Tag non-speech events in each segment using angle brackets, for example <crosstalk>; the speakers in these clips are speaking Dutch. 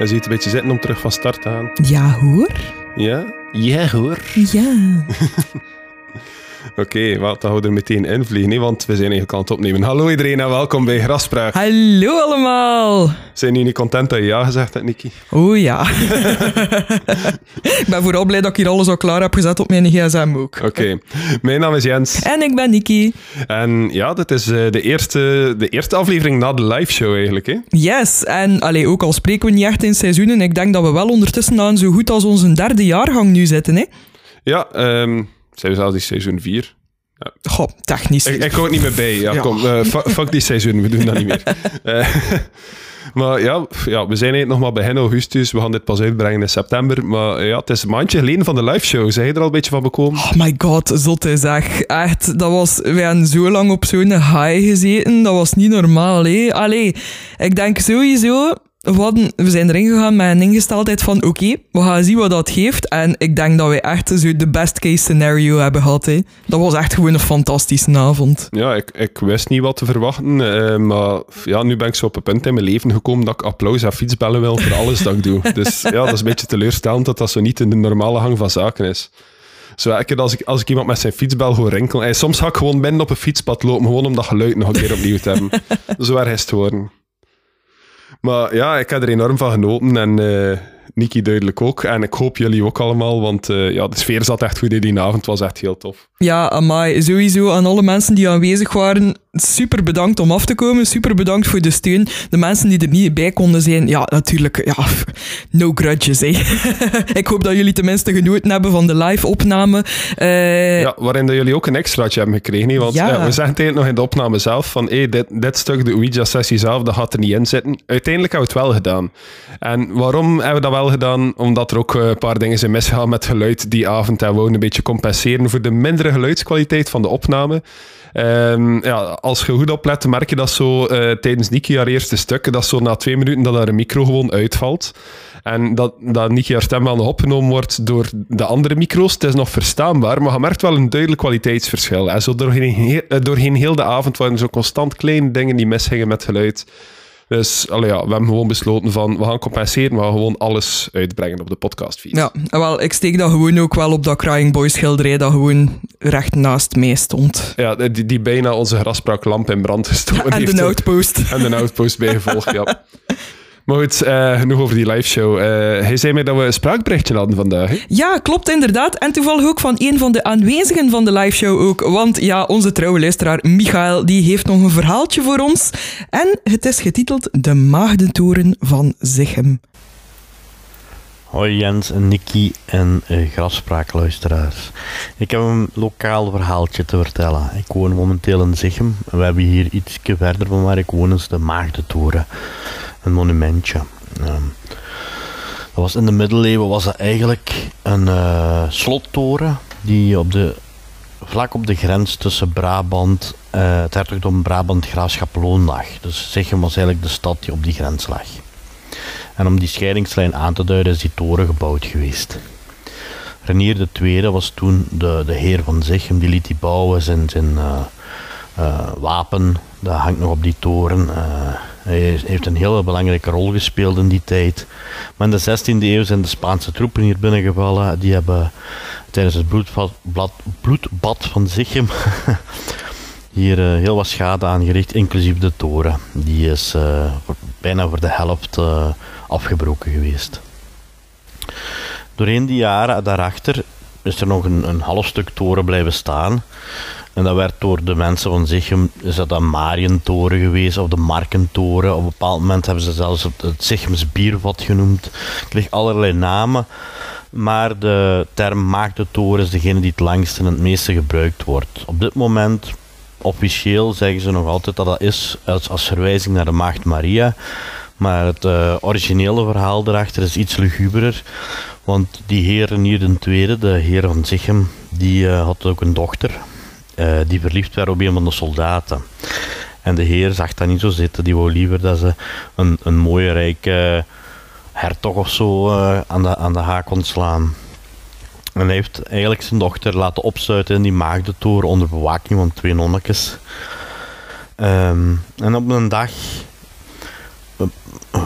Hij ziet een beetje zitten om terug van start te gaan. Ja hoor. Ja? Ja hoor. Ja. <laughs> Oké, wat dan houden we er meteen invliegen, hè, want we zijn eigenlijk aan het opnemen. Hallo iedereen en welkom bij Graspraak. Hallo allemaal. Zijn jullie niet content dat je ja gezegd hebt, Nicky? Oh ja. <laughs> ik ben vooral blij dat ik hier alles al klaar heb gezet op mijn gsm ook. Oké, mijn naam is Jens. En ik ben Niki. En ja, dit is eh, de, eerste, de eerste aflevering na de live show eigenlijk. Hè? Yes, en allee, ook al spreken we niet echt in seizoenen, ik denk dat we wel ondertussen aan zo goed als onze derde jaargang nu zitten. Hè? Ja, ehm zijn we zelfs die seizoen 4. Goh, technisch. Ik, ik hou het niet meer bij. Ja, Ja. kom, eh, fu- fuck die seizoen, we doen dat niet meer. <laughs> Eh, <laughs> maar ja, ja, we zijn eigenlijk nog maar begin augustus. We gaan dit pas uitbrengen in september. Maar ja, het is een maandje geleden van de live show. Zijn je er al een beetje van bekomen? Oh my god, zotte zeg. Echt, dat was... Wij hebben zo lang op zo'n high gezeten. Dat was niet normaal, hè. Allee, ik denk sowieso... We, we zijn erin gegaan met een ingesteldheid van... Oké, we gaan zien wat dat geeft. En ik denk dat wij echt zo de best case scenario hebben gehad, hè. Dat was echt gewoon een fantastische avond. Ja, ik, ik wist niet wat te verwachten. eh, maar ja, nu ben ik zo op een punt in mijn leven gekomen dat ik applaus en fietsbellen wil voor alles dat ik doe. <laughs> Dus ja, dat is een beetje teleurstellend dat dat zo niet in de normale hang van zaken is. Zo elke als ik, als ik iemand met zijn fietsbel hoor rinkelen... eh, soms ga ik gewoon binnen op een fietspad lopen, gewoon om dat geluid nog een keer opnieuw te hebben. <laughs> Zo erg is het. Maar ja, ik heb er enorm van genoten en eh Niki duidelijk ook. En ik hoop jullie ook allemaal, want eh, ja, de sfeer zat echt goed in die avond. was echt heel tof. Ja, amai, sowieso aan alle mensen die aanwezig waren, super bedankt om af te komen. Super bedankt voor de steun. De mensen die er niet bij konden zijn, ja, natuurlijk, ja, no grudges, hè. <laughs> Ik hoop dat jullie tenminste genoten hebben van de live-opname. Eh, Ja, waarin dat jullie ook een extraatje hebben gekregen. Want Ja. ja, we zeggen tegen nog in de opname zelf van hey, dit, dit stuk, de Ouija-sessie zelf, dat gaat er niet in zitten. Uiteindelijk hebben we het wel gedaan. En waarom hebben we dat wel gedaan? Omdat er ook eh, een paar dingen zijn misgegaan met geluid die avond. En we een beetje compenseren voor de mindere geluidskwaliteit van de opname. Ehm, ja, als je goed oplet, merk je dat zo eh, tijdens Niki haar eerste stuk, dat zo na twee minuten dat haar micro gewoon uitvalt. En dat, dat Niki haar stem wel nog opgenomen wordt door de andere micro's. Het is nog verstaanbaar, maar je merkt wel een duidelijk kwaliteitsverschil. En zo doorheen, he- eh, doorheen heel de avond waren er zo constant kleine dingen die misgingen met geluid. Dus allee, ja, we hebben gewoon besloten van, we gaan compenseren, we gaan gewoon alles uitbrengen op de podcastfeed. ja, en wel, ik steek dat gewoon ook wel op dat Crying Boy schilderij dat gewoon recht naast mij stond. Ja, die, die bijna onze graspraaklamp in brand gestoken En heeft. de outpost. En de outpost bijgevolgd, ja. <laughs> Maar goed, eh, genoeg over die liveshow. Eh hij zei mij dat we een spraakberichtje hadden vandaag. hè? Ja, klopt inderdaad. En toevallig ook van een van de aanwezigen van de liveshow ook. Want ja, onze trouwe luisteraar Michael, die heeft nog een verhaaltje voor ons. En het is getiteld De Maagdentoren van Zichem. Hoi Jens en Nicky en eh, grafspraakluisteraars. Ik heb een lokaal verhaaltje te vertellen. Ik woon momenteel in Zichem. En we hebben hier iets verder van waar ik woon, is de Maagdentoren. Een monumentje. Ehm, dat was in de middeleeuwen was dat eigenlijk een eh, slottoren die op de, vlak op de grens tussen Brabant, eh het hertogdom Brabant Graafschap Loon lag. Dus Zichem was eigenlijk de stad die op die grens lag. En om die scheidingslijn aan te duiden is die toren gebouwd geweest. Renier II was toen de, de heer van Zichem, die liet die bouwen. Zijn, zijn eh, wapen, dat hangt nog op die toren. Hij heeft een hele belangrijke rol gespeeld in die tijd. Maar in de 16e eeuw zijn de Spaanse troepen hier binnengevallen. Die hebben tijdens het bloedbad, van Zichem <laughs> hier eh, heel wat schade aangericht, inclusief de toren. Die is eh, bijna voor de helft eh, afgebroken geweest. Doorheen die jaren daarachter is er nog een, een half stuk toren blijven staan. En dat werd door de mensen van Zichem, is dat een Marientoren geweest, of de Markentoren. Op een bepaald moment hebben ze zelfs het, Zichems biervat genoemd. Het ligt allerlei namen. Maar de term Maagdentoren is degene die het langst en het meeste gebruikt wordt. Op dit moment, officieel, zeggen ze nog altijd dat dat is als, als verwijzing naar de Maagd Maria. Maar het eh, originele verhaal erachter is iets luguberer. Want die heer Renier II, de heer van Zichem, die eh, had ook een dochter. Eh, die verliefd werd op een van de soldaten. En de heer zag dat niet zo zitten. Die wou liever dat ze een, een mooie, rijke hertog of zo eh, aan, de, aan de haak kon slaan. En hij heeft eigenlijk zijn dochter laten opsluiten in die maagdentoren onder bewaking van twee nonnetjes. Ehm, en op een dag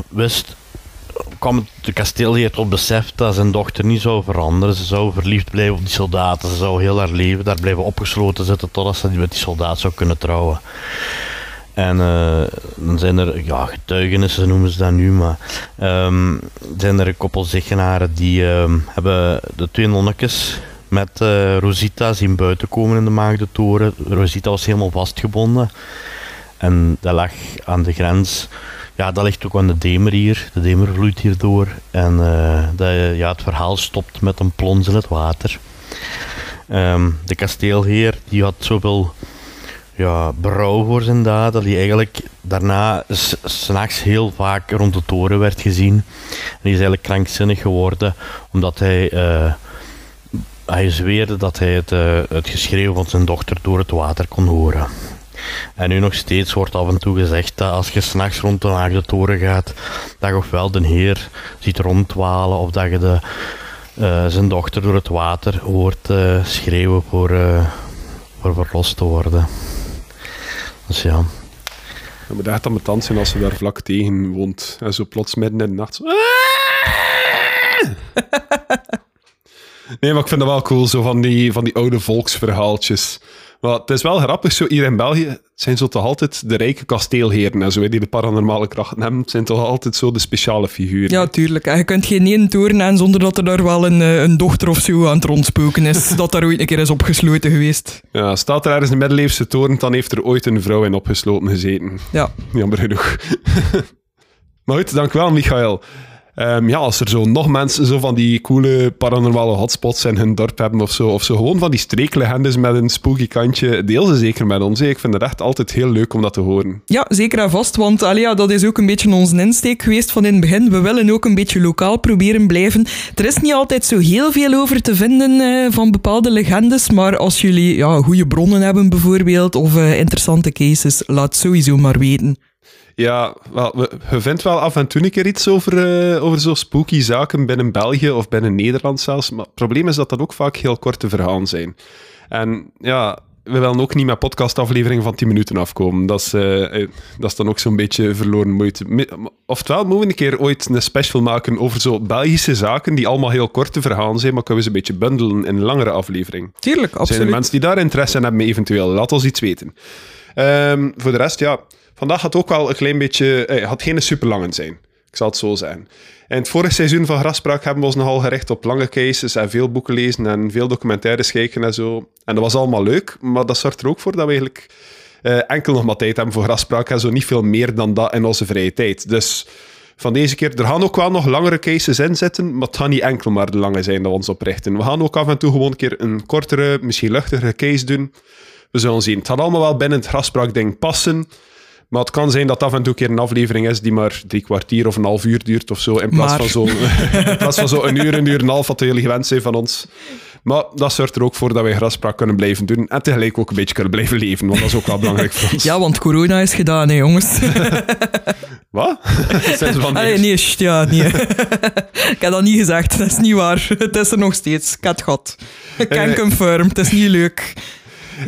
wist, kwam de kasteelheer tot besef dat zijn dochter niet zou veranderen. Ze zou verliefd blijven op die soldaten. Ze zou heel haar leven daar blijven opgesloten zitten totdat ze met die soldaat zou kunnen trouwen. En uh, dan zijn er ja, getuigenissen, noemen ze dat nu, maar um, zijn er een koppel zegenaren die um, hebben de twee nonnetjes met uh, Rosita zien buiten komen in de Maagdentoren. Rosita was helemaal vastgebonden en dat lag aan de grens. Ja, dat ligt ook aan de Demer hier. De Demer vloeit hierdoor. En uh, dat, ja, het verhaal stopt met een plons in het water. Um, de kasteelheer die had zoveel ja, berouw voor zijn daad, dat hij eigenlijk daarna s'nachts heel vaak rond de toren werd gezien. En hij is eigenlijk krankzinnig geworden, omdat hij, uh, hij zweerde dat hij het, het geschreeuw van zijn dochter door het water kon horen. En nu nog steeds wordt af en toe gezegd dat als je s'nachts rond de laagde toren gaat, dat je ofwel de heer ziet rondwalen of dat je de, uh, zijn dochter door het water hoort schreeuwen voor, voor verlost te worden. Dus ja. Het moet echt ambetant zijn als ze daar vlak tegen woont. En zo plots midden in de nacht. Zo... <laughs> nee, maar ik vind dat wel cool, zo van die, van die oude volksverhaaltjes. Maar het is wel grappig, zo hier in België zijn zo toch altijd de rijke kasteelheren en zo, die de paranormale krachten hebben. Zijn toch altijd zo de speciale figuren. Ja, tuurlijk. Je kunt geen één toren aan zonder dat er daar wel een, eh, een dochter of zo aan het rondspoken is. <laughs> dat daar ooit een keer is opgesloten geweest. Ja, staat er ergens een middeleeuwse toren, dan heeft er ooit een vrouw in opgesloten gezeten. Ja. Jammer genoeg. <laughs> maar goed, dankjewel, Michael. Um, ja, als er zo nog mensen zo van die coole paranormale hotspots in hun dorp hebben of zo, of zo gewoon van die streeklegendes met een spooky kantje, deel ze zeker met ons. Ik vind het echt altijd heel leuk om dat te horen. Ja, zeker en vast, want alia, dat is ook een beetje onze insteek geweest van in het begin. We willen ook een beetje lokaal proberen blijven. Er is niet altijd zo heel veel over te vinden uh, van bepaalde legendes, maar als jullie ja, goede bronnen hebben bijvoorbeeld, of uh, interessante cases, laat sowieso maar weten. Ja, wel, we, vinden wel af en toe een keer iets over, uh, over zo spooky zaken binnen België of binnen Nederland zelfs. Maar het probleem is dat dat ook vaak heel korte verhalen zijn. En ja, we willen ook niet met podcastafleveringen van 10 minuten afkomen. Dat is, uh, dat is dan ook zo'n beetje verloren moeite. Oftewel, moeten we een keer ooit een special maken over zo Belgische zaken die allemaal heel korte verhalen zijn, maar kunnen we ze een beetje bundelen in een langere aflevering. Tuurlijk, absoluut. Zijn er mensen die daar interesse in hebben, eventueel? Laat ons iets weten. Um, voor de rest, ja... Vandaag had ook wel een klein beetje... Eh, had geen super lang zijn. Ik zal het zo zijn. In het vorige seizoen van Graspraak hebben we ons nogal gericht op lange cases en veel boeken lezen en veel documentaires kijken en zo. En dat was allemaal leuk, maar dat zorgt er ook voor dat we eigenlijk uh, enkel nog maar tijd hebben voor Graspraak en zo niet veel meer dan dat in onze vrije tijd. Dus van deze keer, er gaan ook wel nog langere cases in zitten, maar het gaan niet enkel maar de lange zijn dat we ons oprichten. We gaan ook af en toe gewoon een keer een kortere, misschien luchtigere case doen. We zullen zien. Het gaat allemaal wel binnen het Graspraak-ding passen. Maar het kan zijn dat af en toe een keer een aflevering is die maar drie kwartier of een half uur duurt of zo. In plaats, van, zo, <laughs> in plaats van zo een uur, een uur en een half, wat jullie gewend zijn van ons. Maar dat zorgt er ook voor dat wij graspraak kunnen blijven doen. En tegelijk ook een beetje kunnen blijven leven. Want dat is ook wel belangrijk voor ons. <laughs> Ja, want corona is gedaan, hè, jongens. <laughs> Wat? Allee, nee, ja, nee. ik heb dat niet gezegd. Dat is niet waar. Het is er nog steeds. Ik had gehad. Ik kan uh, confirm. Het is niet leuk.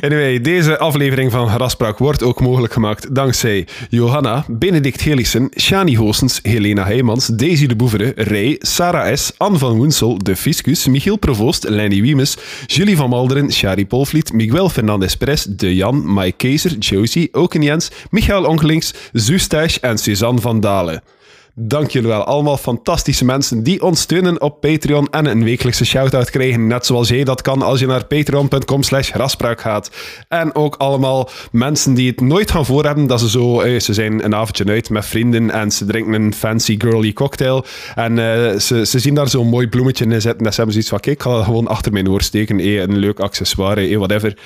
Anyway, deze aflevering van Raspraak wordt ook mogelijk gemaakt dankzij Johanna, Benedict Helissen, Shani Hoosens, Helena Heijmans, Daisy de Boevere, Ray, Sarah S., Anne van Woensel, De Fiscus, Michiel Provoost, Lenny Wiemes, Julie van Malderen, Shari Polvliet, Miguel Fernandez Perez, De Jan, Mike Keizer, Josie, Oken Jens, Michael Onkelings, Zustash en Suzanne van Dalen. Dank jullie wel. Allemaal fantastische mensen die ons steunen op Patreon en een wekelijkse shout-out krijgen. Net zoals jij dat kan als je naar patreon.com slash raspraak gaat. En ook allemaal mensen die het nooit gaan voorhebben dat ze zo... Eh, ze zijn een avondje uit met vrienden en ze drinken een fancy girly cocktail. En uh, ze, ze zien daar zo'n mooi bloemetje in zitten. En ze hebben zoiets van, kijk, ik ga dat gewoon achter mijn oor steken. Eh, een leuk accessoire, eh, whatever.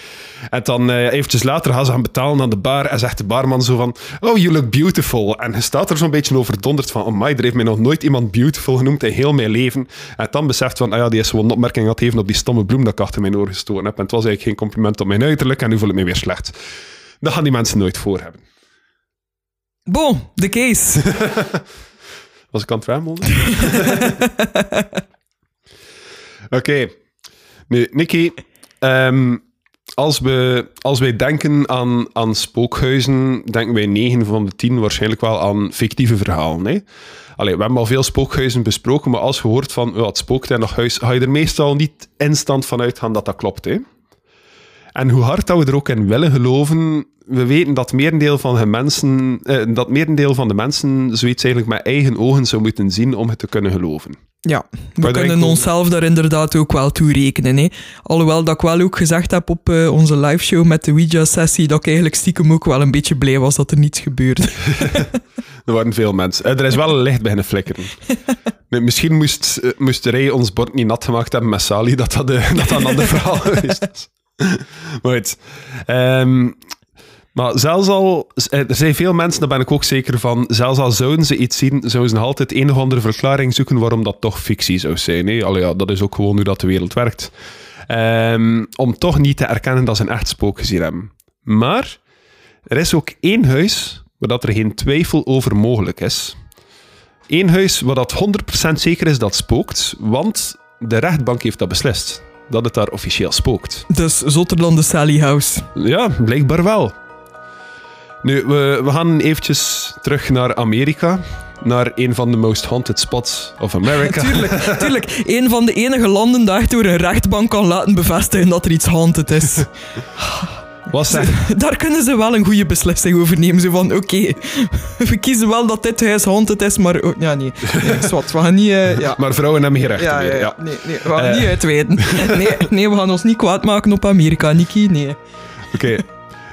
En dan uh, eventjes later gaan ze gaan betalen aan de bar en zegt de barman zo van, oh, you look beautiful. En je staat er zo'n beetje overdonderd van, oh my, er heeft mij nog nooit iemand beautiful genoemd in heel mijn leven. En dan beseft van, ah ja, die is gewoon een opmerking had even op die stomme bloem dat ik achter mijn oor gestoken heb. En het was eigenlijk geen compliment op mijn uiterlijk en nu voel ik me weer slecht. Dat gaan die mensen nooit voor hebben. Bon, de case. <laughs> was ik aan het ramelen? <laughs> Oké. Okay. Nu, Nicky, um, als, we, als wij denken aan, aan spookhuizen, denken wij 9 van de 10 waarschijnlijk wel aan fictieve verhalen. Hè? We hebben al veel spookhuizen besproken, maar als je hoort van het spookt in nog huis, ga je er meestal niet instant van uitgaan dat dat klopt. Hè? En hoe hard dat we er ook in willen geloven, we weten dat merendeel van de mensen, eh, dat merendeel van de mensen zoiets eigenlijk met eigen ogen zou moeten zien om het te kunnen geloven. Ja, we Maar kunnen onszelf daar inderdaad ook wel toe rekenen. Hè. Alhoewel dat ik wel ook gezegd heb op eh, onze liveshow met de Ouija-sessie dat ik eigenlijk stiekem ook wel een beetje blij was dat er niets gebeurde. <laughs> Er waren veel mensen. Eh, Er is wel een licht beginnen flikkeren. <laughs> Nee, misschien moest, eh, moest rij ons bord niet nat gemaakt hebben met Sally, dat dat, dat, dat een ander verhaal <laughs> is. Maar goed. Ehm, maar zelfs al... eh, Er zijn veel mensen, daar ben ik ook zeker van, zelfs al zouden ze iets zien, zouden ze nog altijd een of andere verklaring zoeken waarom dat toch fictie zou zijn. Hè? Allee, ja, dat is ook gewoon hoe dat de wereld werkt. Ehm, om toch niet te erkennen dat ze een echt spook gezien hebben. Maar er is ook één huis waar dat er geen twijfel over mogelijk is. Eén huis waar dat 100% zeker is dat spookt, want de rechtbank heeft dat beslist. Dat het daar officieel spookt. Dus zotter dan de Sally House. Ja, blijkbaar wel. Nu, we, we gaan eventjes terug naar Amerika. Naar een van de most haunted spots of America. <laughs> Tuurlijk, tuurlijk. Een van de enige landen echt door een rechtbank kan laten bevestigen dat er iets haunted is. <laughs> Was dat? <laughs> Daar kunnen ze wel een goede beslissing over nemen. Zo van, oké, we kiezen wel dat dit huis haunted is, maar... oh, ja, nee. nee zwart, we gaan niet... eh, ja. Maar vrouwen hebben geen rechten Ja, meer. ja, Ja. Nee, nee, we gaan Eh. niet uitweiden. Nee, nee, we gaan ons niet kwaad maken op Amerika, Niki. Nee. Oké.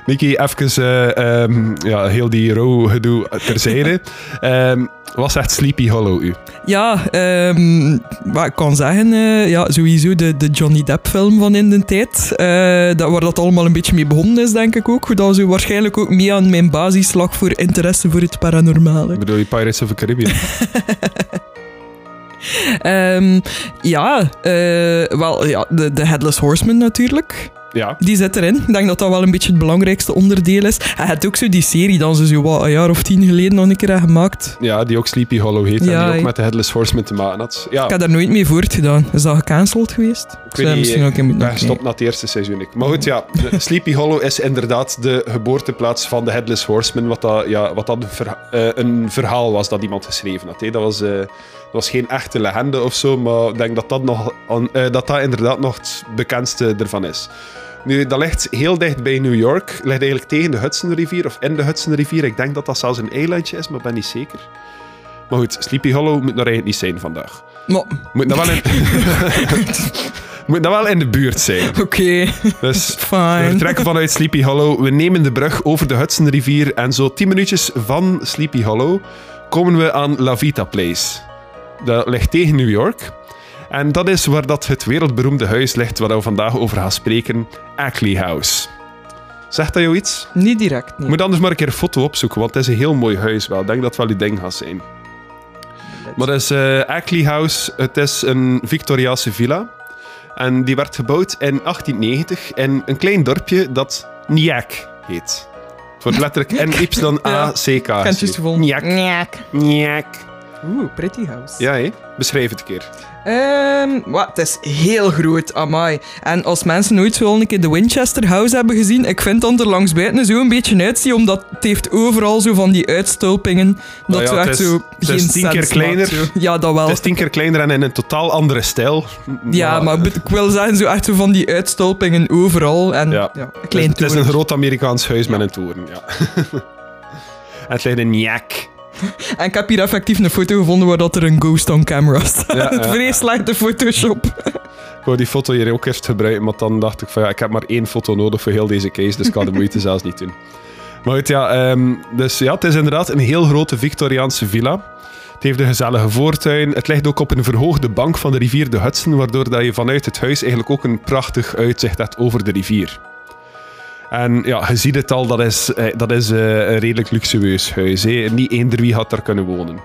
Niki, even eh, ehm, ja, heel die row-gedoe terzijde. <laughs> Ehm was echt Sleepy Hollow u? Ja, ehm, wat ik kan zeggen, eh, ja, sowieso de, de Johnny Depp-film van in de tijd. eh, dat, waar dat allemaal een beetje mee begonnen is, denk ik ook. Dat was waarschijnlijk ook mee aan mijn basislag voor interesse voor het paranormale. Ik bedoel je Pirates of the Caribbean? <laughs> Ehm, ja, wel, ja de, de Headless Horseman natuurlijk. Ja. Die zit erin. Ik denk dat dat wel een beetje het belangrijkste onderdeel is. Hij had ook zo die serie dan ze zo wat, een jaar of tien geleden nog een keer gemaakt. Ja, die ook Sleepy Hollow heet Ja, en die ook met de Headless Horseman te maken had. Ja, Ik heb daar nooit mee voortgedaan. Is dat gecanceld geweest? Ik weet niet, misschien ook ben gestopt na het eerste seizoen. ik. Maar goed, ja. <laughs> Sleepy Hollow is inderdaad de geboorteplaats van de Headless Horseman. Wat dat, ja, wat dat een, verha- eh, een verhaal was dat iemand geschreven had. Dat, was, eh, dat was geen echte legende of zo, maar ik denk dat dat, nog, eh, dat, dat inderdaad nog het bekendste ervan is. Nu, dat ligt heel dicht bij New York. Ligt eigenlijk tegen de Hudsonrivier of in de Hudsonrivier. Ik denk dat dat zelfs een eilandje is, maar ik ben niet zeker. Maar goed, Sleepy Hollow moet nog eigenlijk niet zijn vandaag. Moet nou wel in, <laughs> moet nou wel in de buurt zijn. oké, Dus <laughs> we fine. vertrekken vanuit Sleepy Hollow. We nemen de brug over de Hudsonrivier. En zo 10 minuutjes van Sleepy Hollow komen we aan La Vita Place. Dat ligt tegen New York. En dat is waar dat het wereldberoemde huis ligt waar we vandaag over gaan spreken. Ackley House. Zegt dat jou iets? Niet direct, nee. Moet anders maar een keer een foto opzoeken, want het is een heel mooi huis wel. Ik denk dat het wel uw ding gaat zijn. Maar dat is eh Ackley House. Het is een Victoriaanse villa. En die werd gebouwd in 1890 in een klein dorpje dat Nyack heet. Het wordt letterlijk <laughs> N-Y-A-C-K. Kentjes gevonden. Nyack. Nyack. Nyack. Oeh, pretty house. Ja, hé. Beschrijf het een keer. Ehm, wat, het is heel groot, amai. En als mensen nooit zo al een keer de Winchester House hebben gezien, ik vind dat er langs buiten zo een beetje uitziet, omdat het heeft overal zo van die uitstulpingen. Dat Nou ja, het is- zo het is geen tien keer kleiner. maakt. Ja, dat wel. Het is tien keer kleiner en in een totaal andere stijl. Ja, maar ik wil zeggen, zo echt zo van die uitstulpingen overal. En Ja. ja, een klein het, is een groot Amerikaans huis met een toren, ja. <laughs> het ligt in Nyack. <laughs> En ik heb hier effectief een foto gevonden waar dat er een ghost on camera staat. Ja, ja. <laughs> Vrees slechte Photoshop. Ik wou die foto hier ook eerst gebruiken, maar dan dacht ik van ja, ik heb maar één foto nodig voor heel deze case, dus ik kan de moeite <laughs> zelfs niet doen. Maar goed, ja, ehm, dus ja, het is inderdaad een heel grote Victoriaanse villa. Het heeft een gezellige voortuin. Het ligt ook op een verhoogde bank van de rivier de Hudson, waardoor dat je vanuit het huis eigenlijk ook een prachtig uitzicht hebt over de rivier. En ja, je ziet het al, dat is, eh, dat is eh, een redelijk luxueus huis. Hè. Niet eender wie had daar kunnen wonen.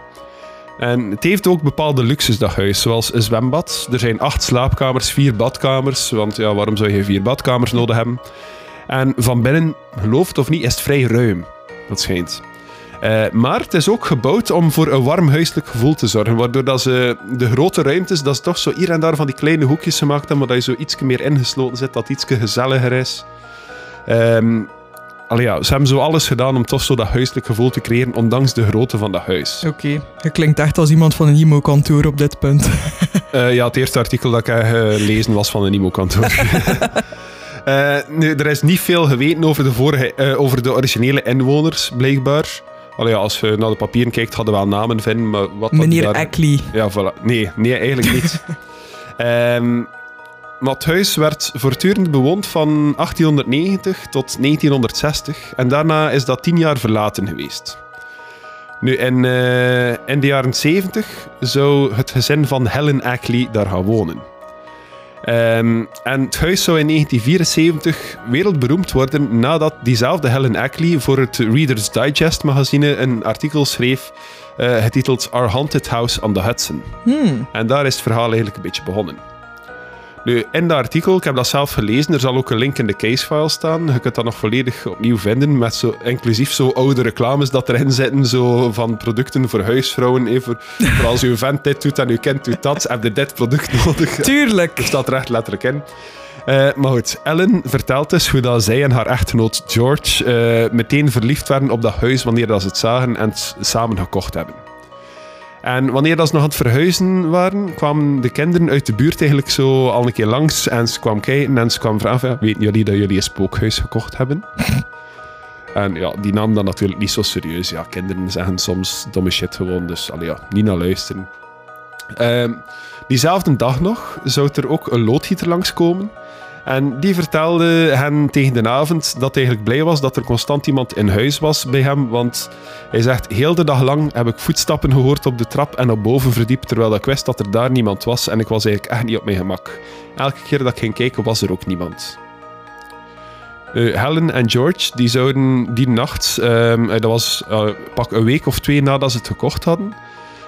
En het heeft ook bepaalde luxes, dat huis, zoals een zwembad. Er zijn acht slaapkamers, vier badkamers, want ja, waarom zou je vier badkamers nodig hebben? En van binnen, geloof het of niet, is het vrij ruim. Dat schijnt. Eh, maar het is ook gebouwd om voor een warm huiselijk gevoel te zorgen. Waardoor dat ze de grote ruimtes, dat ze toch zo hier en daar van die kleine hoekjes gemaakt hebben, maar dat je zo iets meer ingesloten zit, dat het iets gezelliger is. Ehm allee, ja, ze hebben zo alles gedaan om toch zo dat huiselijk gevoel te creëren, ondanks de grootte van dat huis. Oké, je klinkt echt als iemand van een IMO-kantoor op dit punt. <laughs> Eh, ja, het eerste artikel dat ik heb gelezen was van een IMO-kantoor. <laughs> <laughs> Eh, nu, er is niet veel geweten over de, vorige, eh, over de originele inwoners, blijkbaar. Allee, ja, als je naar de papieren kijkt, hadden we wel namen vinden. Maar wat Meneer daar... Ackley. Ja, voilà. Nee, nee eigenlijk niet. Ehm, maar het huis werd voortdurend bewoond van 1890 tot 1960. En daarna is dat tien jaar verlaten geweest. Nu, in, eh, in de jaren 70 zou het gezin van Helen Ackley daar gaan wonen. Ehm, en het huis zou in 1974 wereldberoemd worden nadat diezelfde Helen Ackley voor het Reader's Digest magazine een artikel schreef eh, getiteld Our Haunted House on the Hudson. Hmm. En daar is het verhaal eigenlijk een beetje begonnen. Nu, in dat artikel, ik heb dat zelf gelezen, er zal ook een link in de casefile staan. Je kunt dat nog volledig opnieuw vinden, met zo, inclusief zo oude reclames dat erin zitten, zo van producten voor huisvrouwen. Even, voor als je vent dit doet en je kind doet dat, heb je dit product <laughs> nodig. Tuurlijk. Er staat er echt letterlijk in. Eh, maar goed, Ellen vertelt dus hoe dat zij en haar echtgenoot George eh, meteen verliefd werden op dat huis wanneer dat ze het zagen en het samen gekocht hebben. En wanneer dat ze nog aan het verhuizen waren, kwamen de kinderen uit de buurt eigenlijk zo al een keer langs en ze kwamen kijken en ze kwamen vragen, ja, weten jullie dat jullie een spookhuis gekocht hebben? <laughs> En ja, die nam dat natuurlijk niet zo serieus. Ja, kinderen zeggen soms domme shit gewoon, dus allee, ja, niet naar luisteren. Ehm, diezelfde dag nog zou er ook een loodgieter langskomen. En die vertelde hen tegen de avond dat hij eigenlijk blij was dat er constant iemand in huis was bij hem. Want hij zegt, heel de dag lang heb ik voetstappen gehoord op de trap en op boven verdiept, terwijl ik wist dat er daar niemand was en ik was eigenlijk echt niet op mijn gemak. Elke keer dat ik ging kijken was er ook niemand. Eh, Helen en George die zouden die nacht, ehm, dat was eh, pak een week of twee nadat ze het gekocht hadden,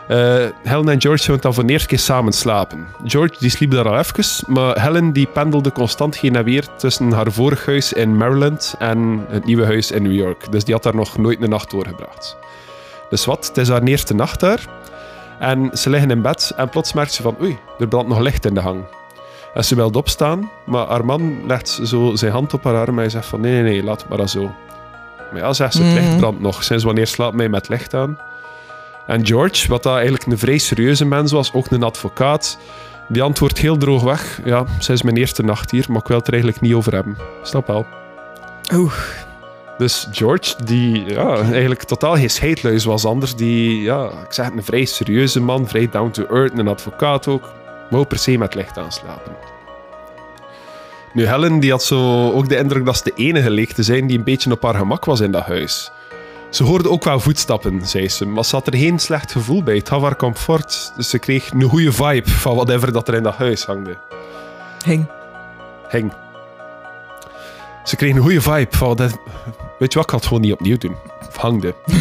eh, Helen en George zouden dan voor de eerste keer samen slapen. George die sliep daar al even, maar Helen die pendelde constant heen en weer tussen haar vorig huis in Maryland en het nieuwe huis in New York. Dus die had daar nog nooit een nacht doorgebracht. Dus wat, het is haar eerste nacht daar. En ze liggen in bed en plots merkt ze van oei, er brandt nog licht in de gang. En ze wilde opstaan, maar haar man legt zo zijn hand op haar arm en hij zegt van nee, nee, nee, laat het maar dan zo. Maar ja, zegt ze, het licht Mhm. brandt nog. Sinds wanneer slaapt mij met licht aan? En George, wat dat eigenlijk een vrij serieuze mens was, ook een advocaat, die antwoordt heel droog weg. Ja, ze is mijn eerste nacht hier, maar ik wil het er eigenlijk niet over hebben. Snap wel. Oeh. Dus George, die ja, eigenlijk totaal geen scheidluis was anders, die, ja, ik zeg het, een vrij serieuze man, vrij down to earth, een advocaat ook, wou per se met licht aanslapen. Nu, Helen die had zo ook de indruk dat ze de enige leek te zijn die een beetje op haar gemak was in dat huis. Ze hoorde ook wel voetstappen, zei ze, maar ze had er geen slecht gevoel bij. Het gaf haar comfort, dus ze kreeg een goede vibe van whatever dat er in dat huis hangde. Hing. Hing. Ze kreeg een goede vibe van... Dat, weet je wat, ik ga het gewoon niet opnieuw doen. Of hangde. <laughs>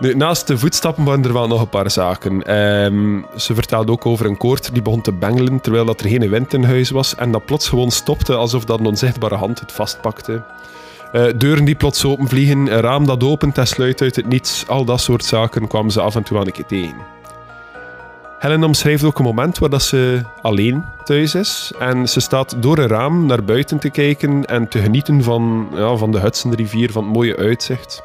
nu, naast de voetstappen waren er wel nog een paar zaken. Ehm, ze vertelde ook over een koord die begon te bengelen terwijl dat er geen wind in huis was en dat plots gewoon stopte alsof dat een onzichtbare hand het vastpakte. Eh, deuren die plots openvliegen, een raam dat opent en sluit uit het niets. Al dat soort zaken kwamen ze af en toe aan een keer tegen. Helen omschrijft ook een moment waar dat ze alleen thuis is. En ze staat door een raam naar buiten te kijken en te genieten van, ja, van de Hudsonrivier, van het mooie uitzicht.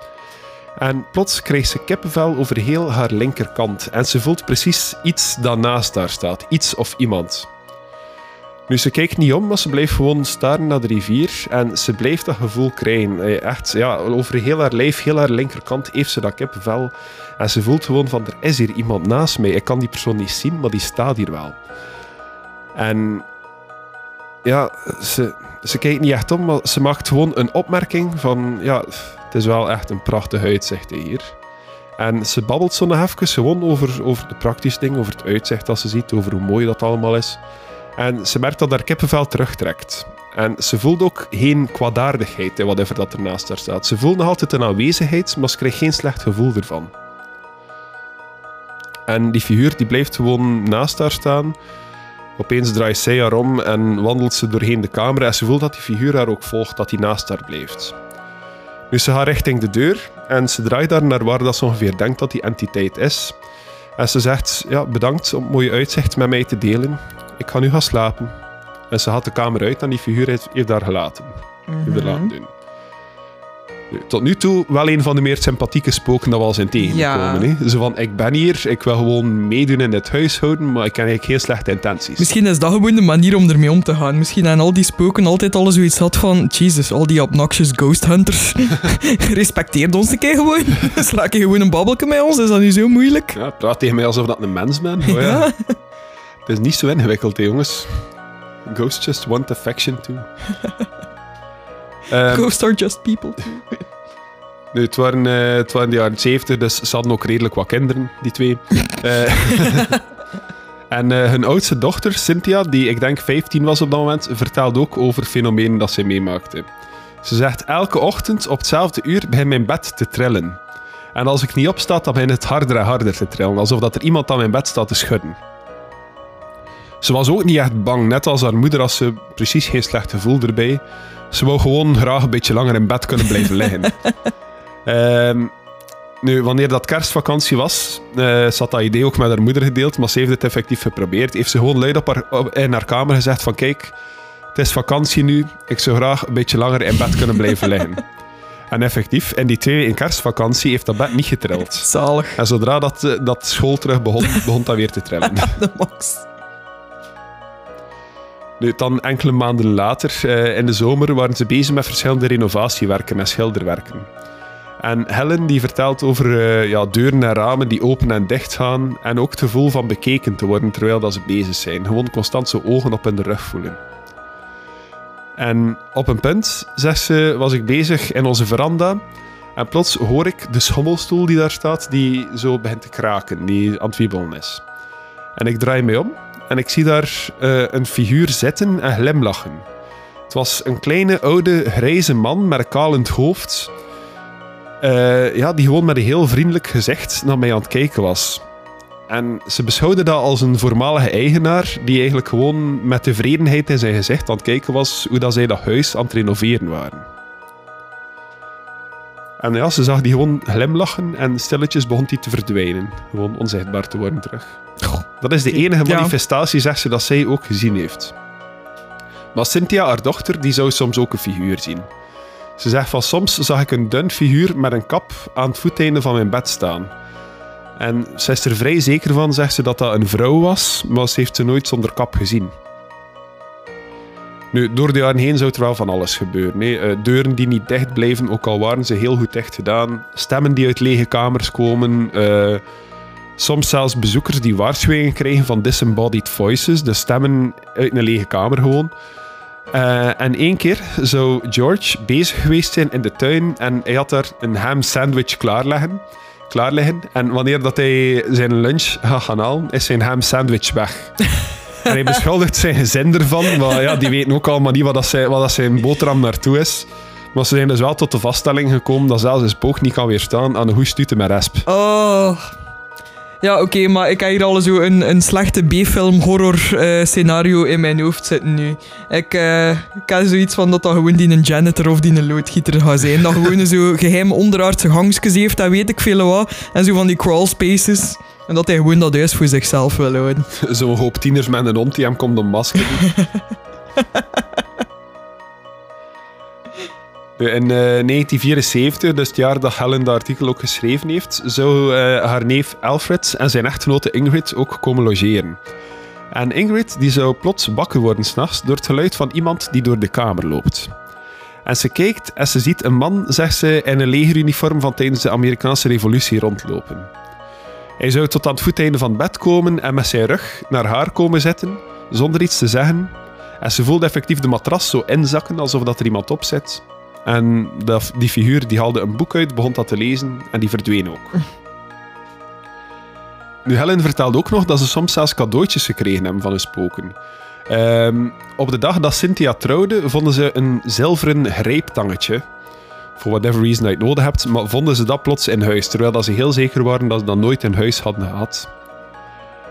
En plots krijgt ze kippenvel over heel haar linkerkant. En ze voelt precies iets dat naast haar staat. Iets of iemand. Nu, ze kijkt niet om, maar ze blijft gewoon staren naar de rivier. En ze blijft dat gevoel krijgen. Eh, Echt, ja, over heel haar lijf, heel haar linkerkant heeft ze dat kippenvel. En ze voelt gewoon van, er is hier iemand naast mij. Ik kan die persoon niet zien, maar die staat hier wel. En ja, ze, ze kijkt niet echt om, maar ze maakt gewoon een opmerking van, ja, het is wel echt een prachtig uitzicht hier. En ze babbelt zo nog even gewoon over, over de praktische dingen, over het uitzicht dat ze ziet, over hoe mooi dat allemaal is. En ze merkt dat haar kippenvel terugtrekt. En ze voelt ook geen kwaadaardigheid in whatever dat ernaast haar staat. Ze voelt nog altijd een aanwezigheid, maar ze krijgt geen slecht gevoel ervan. En die figuur die blijft gewoon naast haar staan. Opeens draait zij haar om en wandelt ze doorheen de kamer en ze voelt dat die figuur haar ook volgt, dat hij naast haar blijft. Dus ze gaat richting de deur en ze draait daar naar waar dat ze ongeveer denkt dat die entiteit is. En ze zegt, ja, bedankt om het mooie uitzicht met mij te delen. Ik ga nu gaan slapen. En ze gaat de kamer uit en die figuur heeft, heeft daar gelaten. Heeft er laten doen. Tot nu toe wel een van de meer sympathieke spoken dat we al zijn tegengekomen. hè. Zo van, ik ben hier, ik wil gewoon meedoen in het huishouden, maar ik heb eigenlijk geen slechte intenties. Misschien is dat gewoon de manier om ermee om te gaan. Misschien hebben al die spoken altijd al zoiets had van... Jesus, al die obnoxious ghost hunters. <laughs> Respecteer ons een keer gewoon. <laughs> Sla je gewoon een babbelke met ons? Is dat nu zo moeilijk? Ja, praat tegen mij alsof dat een mens ben. Oh, ja. Ja. Het is niet zo ingewikkeld, hè, jongens. Ghosts just want affection too. <laughs> Ehm, Ghosts are just people. <laughs> nu, het, waren, eh, het waren de jaren 70, dus ze hadden ook redelijk wat kinderen, die twee. <laughs> Eh, en eh, hun oudste dochter, Cynthia, die ik denk 15 was op dat moment, vertelde ook over fenomenen dat zij meemaakte. Ze zegt, elke ochtend op hetzelfde uur begint mijn bed te trillen. En als ik niet opsta, dan begint het harder en harder te trillen, alsof dat er iemand aan mijn bed staat te schudden. Ze was ook niet echt bang, net als haar moeder, als ze precies geen slecht gevoel erbij. Ze wou gewoon graag een beetje langer in bed kunnen blijven liggen. <laughs> Ehm, nu, wanneer dat kerstvakantie was, eh, ze had dat idee ook met haar moeder gedeeld, maar ze heeft het effectief geprobeerd. Heeft ze gewoon luid op haar, op- in haar kamer gezegd van kijk, het is vakantie nu, ik zou graag een beetje langer in bed kunnen blijven liggen. <laughs> En effectief, in die twee weken kerstvakantie heeft dat bed niet getrild. Zalig. En zodra dat, eh, dat school terug begon, begon dat weer te trillen. <laughs> De max. Nu, dan enkele maanden later, eh, in de zomer, waren ze bezig met verschillende renovatiewerken en schilderwerken. En Helen die vertelt over eh, ja, deuren en ramen die open en dicht gaan en ook het gevoel van bekeken te worden terwijl dat ze bezig zijn. Gewoon constant zo ogen op hun rug voelen. En op een punt, zegt ze, was ik bezig in onze veranda en plots hoor ik de schommelstoel die daar staat, die zo begint te kraken, die aan het wiebelen is. En ik draai mij om en ik zie daar eh, een figuur zitten en glimlachen. Het was een kleine, oude, grijze man met een kalend hoofd. eh, ja, die gewoon met een heel vriendelijk gezicht naar mij aan het kijken was. En ze beschouwde dat als een voormalige eigenaar die eigenlijk gewoon met tevredenheid in zijn gezicht aan het kijken was hoe dat zij dat huis aan het renoveren waren. En ja, ze zag die gewoon glimlachen en stilletjes begon die te verdwijnen. Gewoon onzichtbaar te worden terug. Dat is de enige manifestatie, zegt ze, dat zij ook gezien heeft. Maar Cynthia, haar dochter, die zou soms ook een figuur zien. Ze zegt van soms zag ik een dun figuur met een kap aan het voeteinde van mijn bed staan. En ze is er vrij zeker van, zegt ze, dat dat een vrouw was, maar ze heeft ze nooit zonder kap gezien. Nu, door de jaren heen zou er wel van alles gebeuren. Eh, deuren die niet dicht blijven, ook al waren ze heel goed dicht gedaan. Stemmen die uit lege kamers komen. eh, soms zelfs bezoekers die waarschuwingen krijgen van disembodied voices. De stemmen uit een lege kamer gewoon. Eh, en één keer zou George bezig geweest zijn in de tuin en hij had daar een ham sandwich klaarleggen. Klaar liggen. En wanneer dat hij zijn lunch <laughs> gaat gaan halen, is zijn ham sandwich weg. <laughs> hij beschuldigt zijn gezin ervan, maar ja, die weten ook allemaal niet wat, dat zijn, wat dat zijn boterham naartoe is. Maar ze zijn dus wel tot de vaststelling gekomen dat zelfs een spook niet kan weerstaan aan een hoestute met resp. Oh. Ja, oké, maar ik heb hier al zo een, een slechte B-film horror eh, scenario in mijn hoofd zitten nu. Ik, eh, ik heb zoiets van dat dat gewoon die een janitor of die een loodgieter gaat zijn. Dat gewoon zo geheim onderaardse gangstjes heeft, dat weet ik veel wat. En zo van die crawl spaces. En dat hij gewoon dat huis voor zichzelf wil houden. <laughs> Zo'n hoop tieners met een hond die hem komt. <laughs> Nu, In eh, 1974, dus het jaar dat Helen dat artikel ook geschreven heeft, zou eh, haar neef Alfred en zijn echtgenote Ingrid ook komen logeren. En Ingrid die zou plots wakker worden s'nachts door het geluid van iemand die door de kamer loopt. En ze kijkt en ze ziet een man, zegt ze, in een legeruniform van tijdens de Amerikaanse revolutie rondlopen. Hij zou tot aan het voeteinde van het bed komen en met zijn rug naar haar komen zitten, zonder iets te zeggen. En ze voelde effectief de matras zo inzakken, alsof dat er iemand op zit. En die figuur die haalde een boek uit, begon dat te lezen en die verdween ook. <laughs> Nu, Helen vertelde ook nog dat ze soms zelfs cadeautjes gekregen hebben van hun spoken. Ehm, op de dag dat Cynthia trouwde, vonden ze een zilveren grijptangetje. For whatever reason dat je het nodig hebt, maar vonden ze dat plots in huis, terwijl dat ze heel zeker waren dat ze dat nooit in huis hadden gehad.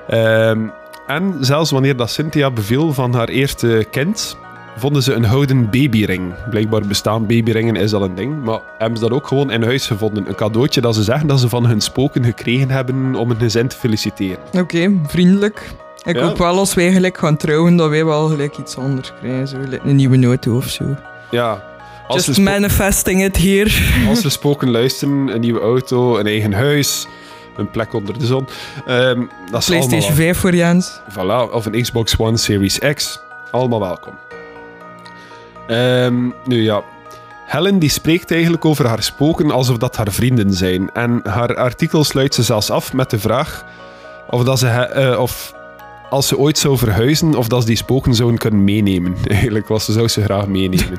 Ehm, en zelfs wanneer dat Cynthia beviel van haar eerste kind, vonden ze een houden babyring. Blijkbaar bestaan babyringen, is al een ding. Maar hebben ze dat ook gewoon in huis gevonden. Een cadeautje dat ze zeggen dat ze van hun spoken gekregen hebben om hun gezin te feliciteren. Oké, vriendelijk. Ik Ja. hoop wel als wij gelijk gaan trouwen, dat wij wel gelijk iets anders krijgen. Zo, een nieuwe auto of zo. Ja. Als Just manifesting it here. als we spoken luisteren, een nieuwe auto, een eigen huis, een plek onder de zon. Ehm, dat is PlayStation allemaal 5 voor Jens. Voilà, of een Xbox One Series X. Allemaal welkom. Ehm, nu ja, Helen die spreekt eigenlijk over haar spoken alsof dat haar vrienden zijn. En haar artikel sluit ze zelfs af met de vraag of, dat ze, eh, of als ze ooit zou verhuizen, of dat ze die spoken zouden kunnen meenemen. <laughs> Eigenlijk was ze zou ze graag meenemen.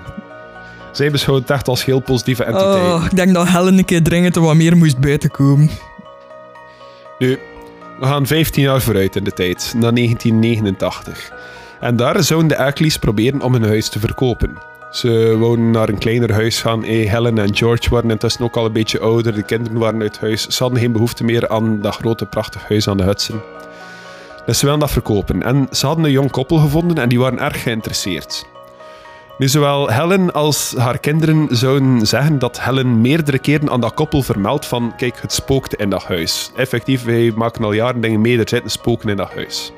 Zij beschouwt het echt als heel positieve entiteit. Oh, ik denk dat Helen een keer dringend wat meer moest buitenkomen. Nu, we gaan 15 jaar vooruit in de tijd, naar 1989. En daar zouden de Ackleys proberen om hun huis te verkopen. Ze wouden naar een kleiner huis gaan. Eh, Helen en George waren intussen ook al een beetje ouder. De kinderen waren uit huis. Ze hadden geen behoefte meer aan dat grote, prachtig huis aan de Hudson. Dus ze wilden dat verkopen. En ze hadden een jong koppel gevonden en die waren erg geïnteresseerd. Nu, zowel Helen als haar kinderen zouden zeggen dat Helen meerdere keren aan dat koppel vermeldt van kijk, het spookt in dat huis. Effectief, wij maken al jaren dingen mee, er zitten spoken in dat huis.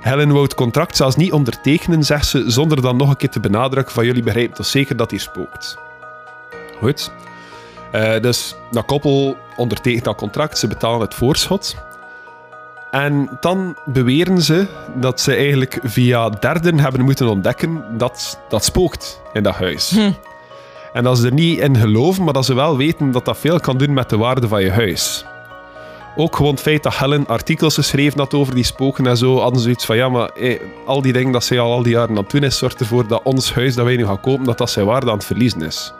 Helen wou het contract zelfs niet ondertekenen, zegt ze, zonder dan nog een keer te benadrukken van jullie begrijpen toch zeker dat hier spookt. Goed. Eh, dus dat koppel ondertekent dat contract, ze betalen het voorschot. En dan beweren ze dat ze eigenlijk via derden hebben moeten ontdekken dat dat spookt in dat huis. Hm. En dat ze er niet in geloven, maar dat ze wel weten dat dat veel kan doen met de waarde van je huis. Ook gewoon het feit dat Helen artikels geschreven had over die spoken en zo, hadden ze zoiets van, ja, maar eh, al die dingen dat zij al, al die jaren aan het doen is, zorgt ervoor dat ons huis dat wij nu gaan kopen, dat dat zijn waarde aan het verliezen is.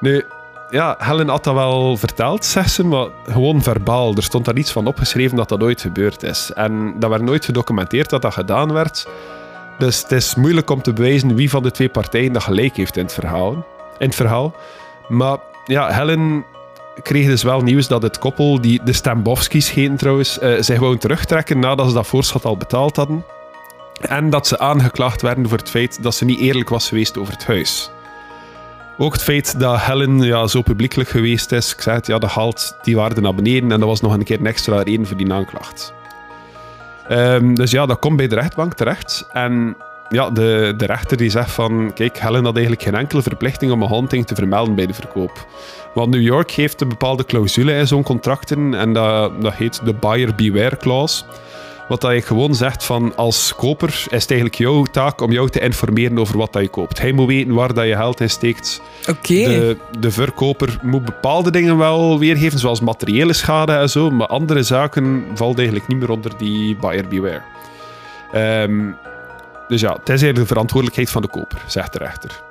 Nu, ja, Helen had dat wel verteld, zegt ze, maar gewoon verbaal. Er stond daar iets van opgeschreven dat dat ooit gebeurd is. En dat werd nooit gedocumenteerd dat dat gedaan werd. Dus het is moeilijk om te bewijzen wie van de twee partijen dat gelijk heeft in het verhaal. In het verhaal. Maar ja, Helen kreeg dus wel nieuws dat het koppel, die de Stambowskis heten trouwens, eh, zich wou terugtrekken nadat ze dat voorschot al betaald hadden. En dat ze aangeklaagd werden voor het feit dat ze niet eerlijk was geweest over het huis. Ook het feit dat Helen ja, zo publiekelijk geweest is, ik zei het, ja, dat haalt die waarde naar beneden en dat was nog een keer een extra reden voor die aanklacht. Ehm, dus ja, dat komt bij de rechtbank terecht. En ja, de, de rechter die zegt van, kijk, Helen had eigenlijk geen enkele verplichting om een hunting te vermelden bij de verkoop. Want New York heeft een bepaalde clausule in zo'n contracten en dat, dat heet de buyer beware clause. Wat dat je gewoon zegt van als koper is het eigenlijk jouw taak om jou te informeren over wat dat je koopt. Hij moet weten waar dat je geld in steekt. Oké. De, de verkoper moet bepaalde dingen wel weergeven, zoals materiële schade en zo, maar andere zaken valt eigenlijk niet meer onder die buyer beware. Ehm, dus ja, het is eigenlijk de verantwoordelijkheid van de koper, zegt de rechter.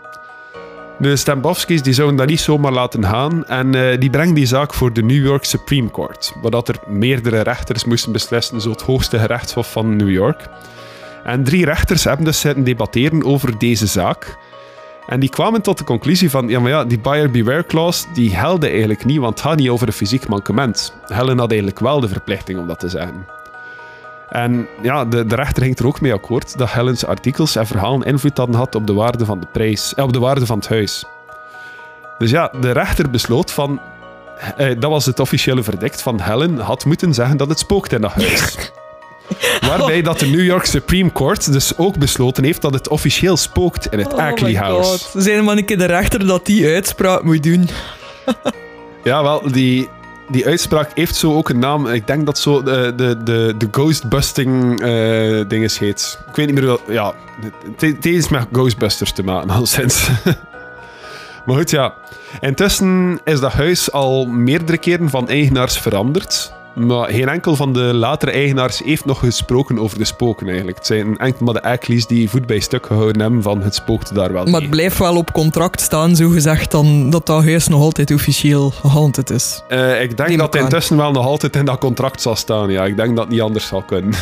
De Stambowskis die zouden dat niet zomaar laten gaan en eh, die brengen die zaak voor de New York Supreme Court, dat er meerdere rechters moesten beslissen, zo het hoogste gerechtshof van New York. En drie rechters hebben dus zitten debatteren over deze zaak. En die kwamen tot de conclusie van, ja maar ja, die buyer beware clause, die helde eigenlijk niet, want het gaat niet over een fysiek mankement. Helen had eigenlijk wel de verplichting om dat te zeggen. En ja, de, de rechter ging er ook mee akkoord dat Helen's artikels en verhalen invloed hadden gehad op de waarde van de prijs, eh, op de waarde van het huis. Dus ja, de rechter besloot van, eh, dat was het officiële verdict van Helen, had moeten zeggen dat het spookt in dat huis. <laughs> Waarbij dat de New York Supreme Court dus ook besloten heeft dat het officieel spookt in het Oh Ackley House. God. Zijn maar een keer de rechter dat die uitspraak moet doen. Ja, wel, die, die uitspraak heeft zo ook een naam. Ik denk dat zo de, de, de, de ghostbusting eh dinges heet. Ik weet niet meer wel. Ja, het met Ghostbusters te maken, <laughs> al sinds. maar goed, ja. Intussen is dat huis al meerdere keren van eigenaars veranderd. Maar geen enkel van de latere eigenaars heeft nog gesproken over de spoken eigenlijk. Het zijn enkel maar de Ackleys die voet bij stuk gehouden hebben van het spookte daar wel Maar het blijft wel op contract staan, zo gezegd, dan dat dat huis nog altijd officieel gehandeld is. Eh, ik denk Neem dat het intussen wel nog altijd in dat contract zal staan. Ja, ik denk dat het niet anders zal kunnen.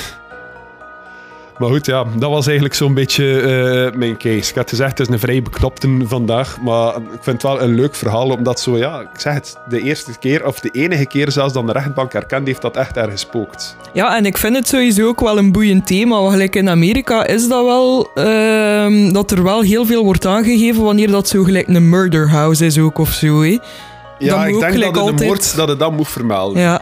Maar goed, ja, dat was eigenlijk zo'n beetje eh, mijn case. Ik had gezegd, het is een vrij beknopte vandaag, maar ik vind het wel een leuk verhaal, omdat zo, ja, ik zeg het, de eerste keer, of de enige keer zelfs dan de rechtbank erkend heeft dat echt er gespookt. Ja, en ik vind het sowieso ook wel een boeiend thema. Want gelijk in Amerika is dat wel, ehm, dat er wel heel veel wordt aangegeven wanneer dat zo gelijk een murder house is ook of zo, hè. Ja, ik denk dat het een dat het dan moet vermelden. Ja.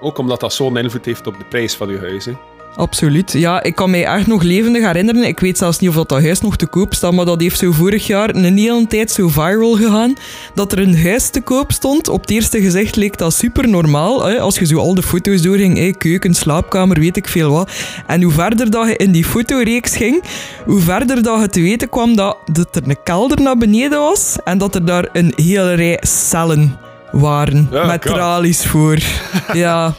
Ook omdat dat zo'n invloed heeft op de prijs van je huis. Hè. Absoluut. Ja, ik kan mij echt nog levendig herinneren. Ik weet zelfs niet of dat, dat huis nog te koop staat, maar dat heeft zo vorig jaar een hele tijd zo viral gegaan. Dat er een huis te koop stond. Op het eerste gezicht leek dat super normaal. Hè? Als je zo al de foto's doorging, hè? keuken, slaapkamer, weet ik veel wat. En hoe verder dat je in die fotoreeks ging, hoe verder dat je te weten kwam dat, dat er een kelder naar beneden was en dat er daar een hele rij cellen waren. Met tralies voor. ja.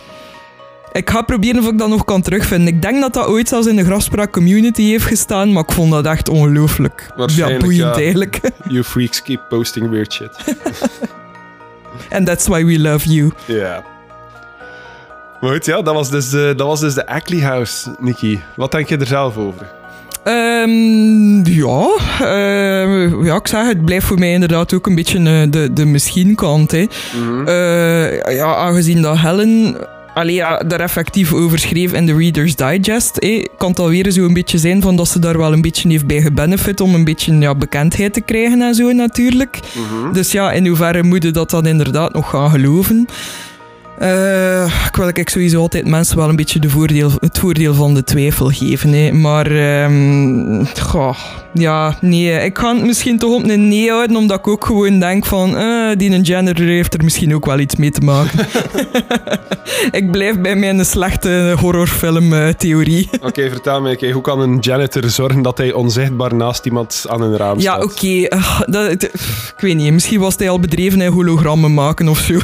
Ik ga proberen of ik dat nog kan terugvinden. Ik denk dat dat ooit zelfs in de grafspraak community heeft gestaan, maar ik vond dat echt ongelooflijk. Ja, Waarschijnlijk, boeiend ja. eigenlijk. <laughs> You freaks keep posting weird shit. And that's why we love you. Ja. Maar goed, ja, dat was dus de, dat was dus de Ackley House, Nicky. Wat denk je er zelf over? Ehm, ja, ehm, ja, ik zeg, het blijft voor mij inderdaad ook een beetje eh, de, de misschien-kant. Hè. Eh, ja, aangezien dat Helen allee, ja, daar effectief over schreef in de Reader's Digest, kan het alweer zo een beetje zijn van dat ze daar wel een beetje heeft bij gebenefit om een beetje ja, bekendheid te krijgen en zo natuurlijk. Dus ja, in hoeverre moet je dat dan inderdaad nog gaan geloven? Eh, ik wil ik sowieso altijd mensen wel een beetje de voordeel, het voordeel van de twijfel geven. Hè. Maar ehm, goh, ja, nee. Ik ga het misschien toch op een nee houden, omdat ik ook gewoon denk van eh, die Jenner heeft er misschien ook wel iets mee te maken. <laughs> ik blijf bij mijn slechte horrorfilm-theorie. Oké, vertel me, oké, hoe kan een janitor zorgen dat hij onzichtbaar naast iemand aan een raam Ja, staat? oké. dat- het- ik weet niet. Misschien was hij al bedreven in hologrammen maken of zo. <laughs>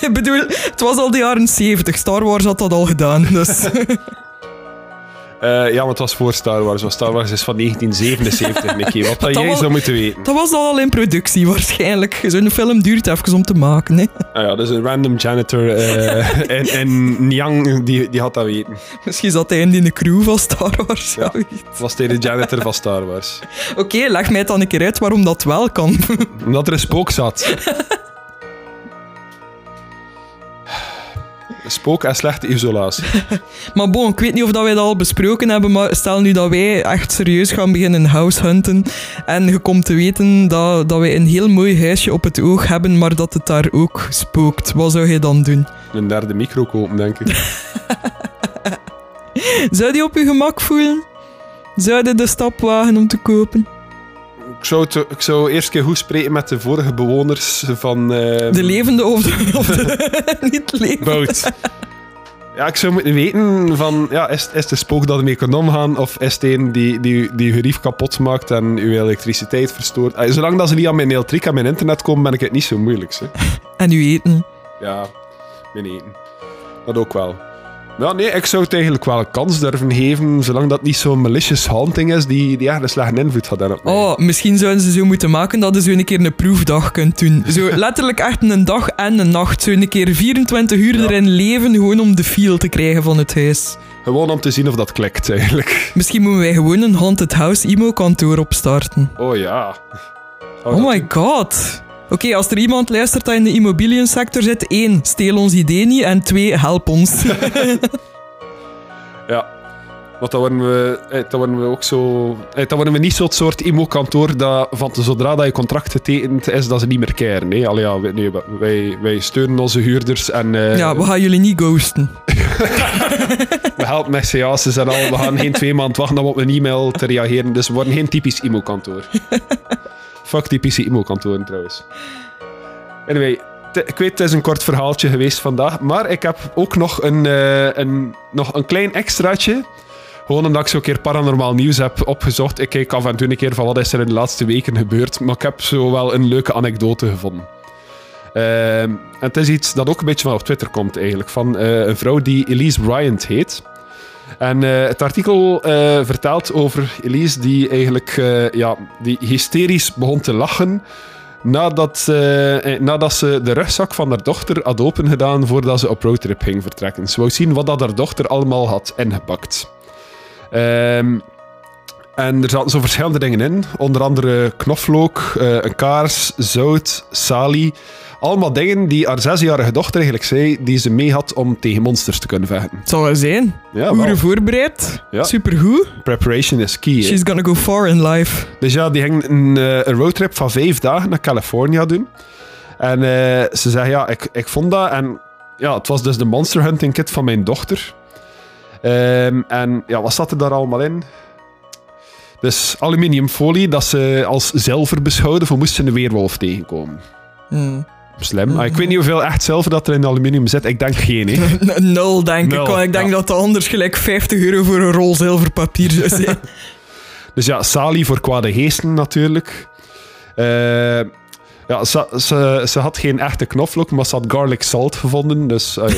<laughs> ik bedoel, het was al de jaren 70. Star Wars had dat al gedaan. Dus. <laughs> Eh, ja, maar het was voor Star Wars. want Star Wars is van 1977, Nicky. Wat <laughs> dat Dat jij was- zou moeten weten. dat was al in productie waarschijnlijk. Zo'n film duurt even om te maken. Hè. Ah ja, dus een random janitor eh en, en Nyang, die, die had dat weten. Misschien zat hij in die crew van Star Wars. Ja. Was hij de janitor van Star Wars. Oké, leg mij dan een keer uit waarom dat wel kan. Omdat er een spook zat. Spook en slechte isolatie. <laughs> Maar bon, ik weet niet of dat wij dat al besproken hebben, maar stel nu dat wij echt serieus gaan beginnen house hunten en je komt te weten dat, dat wij een heel mooi huisje op het oog hebben, maar dat het daar ook spookt. Wat zou je dan doen? Een derde micro kopen, denk ik. <laughs> Zou die op je gemak voelen? Zou je de stap wagen om te kopen? Ik zou, ik zou eerst keer goed spreken met de vorige bewoners van... eh, De levende of de, of de <laughs> niet levende? Ja, ik zou moeten weten van, ja, is, is een spook dat ermee kan omgaan, of is het een die, die, die uw rief kapot maakt en uw elektriciteit verstoort? Ah, zolang dat ze niet aan mijn elektriek en mijn internet komen, ben ik het niet zo moeilijk. Hè. En u eten. Ja, mijn eten. Dat ook wel. Ja, nee, ik zou het eigenlijk wel een kans durven geven, zolang dat niet zo'n malicious haunting is die, die echt een slechte invloed gaat hebben op mij. Oh, misschien zouden ze zo moeten maken dat je zo een keer een proefdag kunt doen. Zo <laughs> letterlijk echt een dag en een nacht. Zo een keer 24 uur Ja. erin leven, gewoon om de feel te krijgen van het huis. Gewoon om te zien of dat klikt, eigenlijk. Misschien moeten wij gewoon een Haunted House emo-kantoor opstarten. Oh ja. Oh my god. Oké, als er iemand luistert dat in de immobiliënsector zit, één, steel ons idee niet en twee, help ons. <laughs> Ja. Want dan worden we, eh, dan worden we ook zo... eh, Dan worden we niet zo'n soort imo-kantoor dat van zodra dat je contract getekend is, dat ze niet meer keren. Nee, Allee, ja, wij- nee, wij, wij steunen onze huurders en eh, ja, we gaan jullie niet ghosten. <laughs> we helpen met CA's en al. We gaan geen twee maanden wachten om op een e-mail te reageren. Dus we worden geen typisch imo-kantoor. <laughs> Fuck typische imo-kantoren trouwens. Anyway, ik weet, het is een kort verhaaltje geweest vandaag. Maar ik heb ook nog een, eh, een, nog een klein extraatje. Gewoon omdat ik zo een keer paranormaal nieuws heb opgezocht. Ik kijk af en toe een keer van wat is er in de laatste weken gebeurd. Maar ik heb zo wel een leuke anekdote gevonden. Ehm, het is iets dat ook een beetje van op Twitter komt eigenlijk. Van eh, een vrouw die Elise Bryant heet. En eh, het artikel eh, vertelt over Elise die eigenlijk eh, ja, die hysterisch begon te lachen nadat, nadat ze de rugzak van haar dochter had opengedaan voordat ze op roadtrip ging vertrekken. Ze wou zien wat dat haar dochter allemaal had ingepakt. Ehm, en er zaten zo verschillende dingen in. Onder andere knoflook, eh, een kaars, zout, salie. Allemaal dingen die haar zesjarige dochter eigenlijk zei die ze mee had om tegen monsters te kunnen vechten. Het zal wel zijn. Ja, voorbereid. Ja. Supergoed. Preparation is key. She's gonna go far in life. Dus ja, die ging een, eh, een roadtrip van vijf dagen naar California doen. En eh, ze zei, ja, ik, ik vond dat. En ja, het was dus de Monster Hunting Kit van mijn dochter. Ehm, en ja, wat zat er daar allemaal in? Dus aluminiumfolie dat ze als zilver beschouwden voor moest ze een weerwolf tegenkomen. Hmm. Slim. Ah, ik weet niet hoeveel echt zilver dat er in aluminium zit. Ik denk geen, hè. <laughs> Nul, denk Nul, ik. Want ik denk ja. dat dat anders gelijk 50 euro voor een rol zilverpapier zijn. <laughs> <laughs> Dus ja, Sali voor kwade geesten natuurlijk. Eh, ja, ze, ze, ze had geen echte knoflook, maar ze had garlic salt gevonden. Dus, eh,